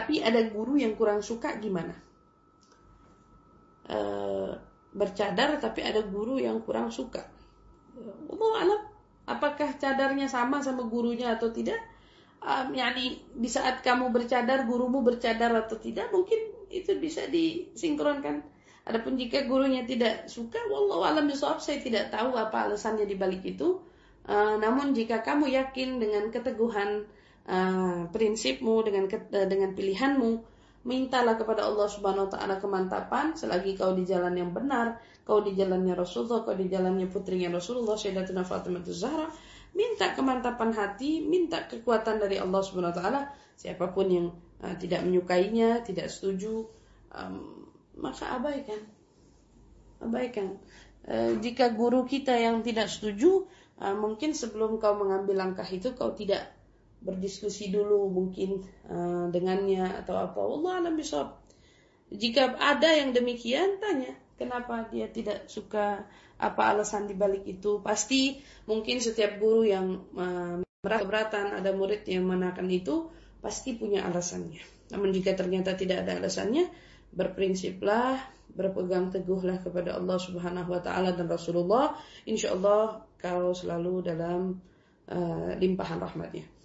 Tapi ada guru yang kurang suka gimana? E, bercadar tapi ada guru yang kurang suka. Allah alam, apakah cadarnya sama sama gurunya atau tidak? Um, yakni di saat kamu bercadar, gurumu bercadar atau tidak, mungkin itu bisa disinkronkan. Adapun jika gurunya tidak suka, wallahu alam bisawab, saya tidak tahu apa alasannya di balik itu. Uh, namun jika kamu yakin dengan keteguhan uh, prinsipmu, dengan uh, dengan pilihanmu, mintalah kepada Allah Subhanahu wa taala kemantapan selagi kau di jalan yang benar, kau di jalannya Rasulullah, kau di jalannya putrinya Rasulullah Sayyidatuna Fatimah Zahra, minta kemantapan hati, minta kekuatan dari Allah Subhanahu wa taala. Siapa pun yang uh, tidak menyukainya, tidak setuju, um, maka abaikan. Abaikan. Uh, jika guru kita yang tidak setuju, uh, mungkin sebelum kau mengambil langkah itu kau tidak berdiskusi dulu mungkin uh, dengannya atau apa. Allah alam bisawab. Jika ada yang demikian, tanya kenapa dia tidak suka apa alasan dibalik itu. Pasti mungkin setiap guru yang uh, keberatan ada murid yang menakan itu pasti punya alasannya. Namun jika ternyata tidak ada alasannya, berprinsiplah, berpegang teguhlah kepada Allah Subhanahu wa taala dan Rasulullah, insyaallah kau selalu dalam uh, limpahan rahmatnya.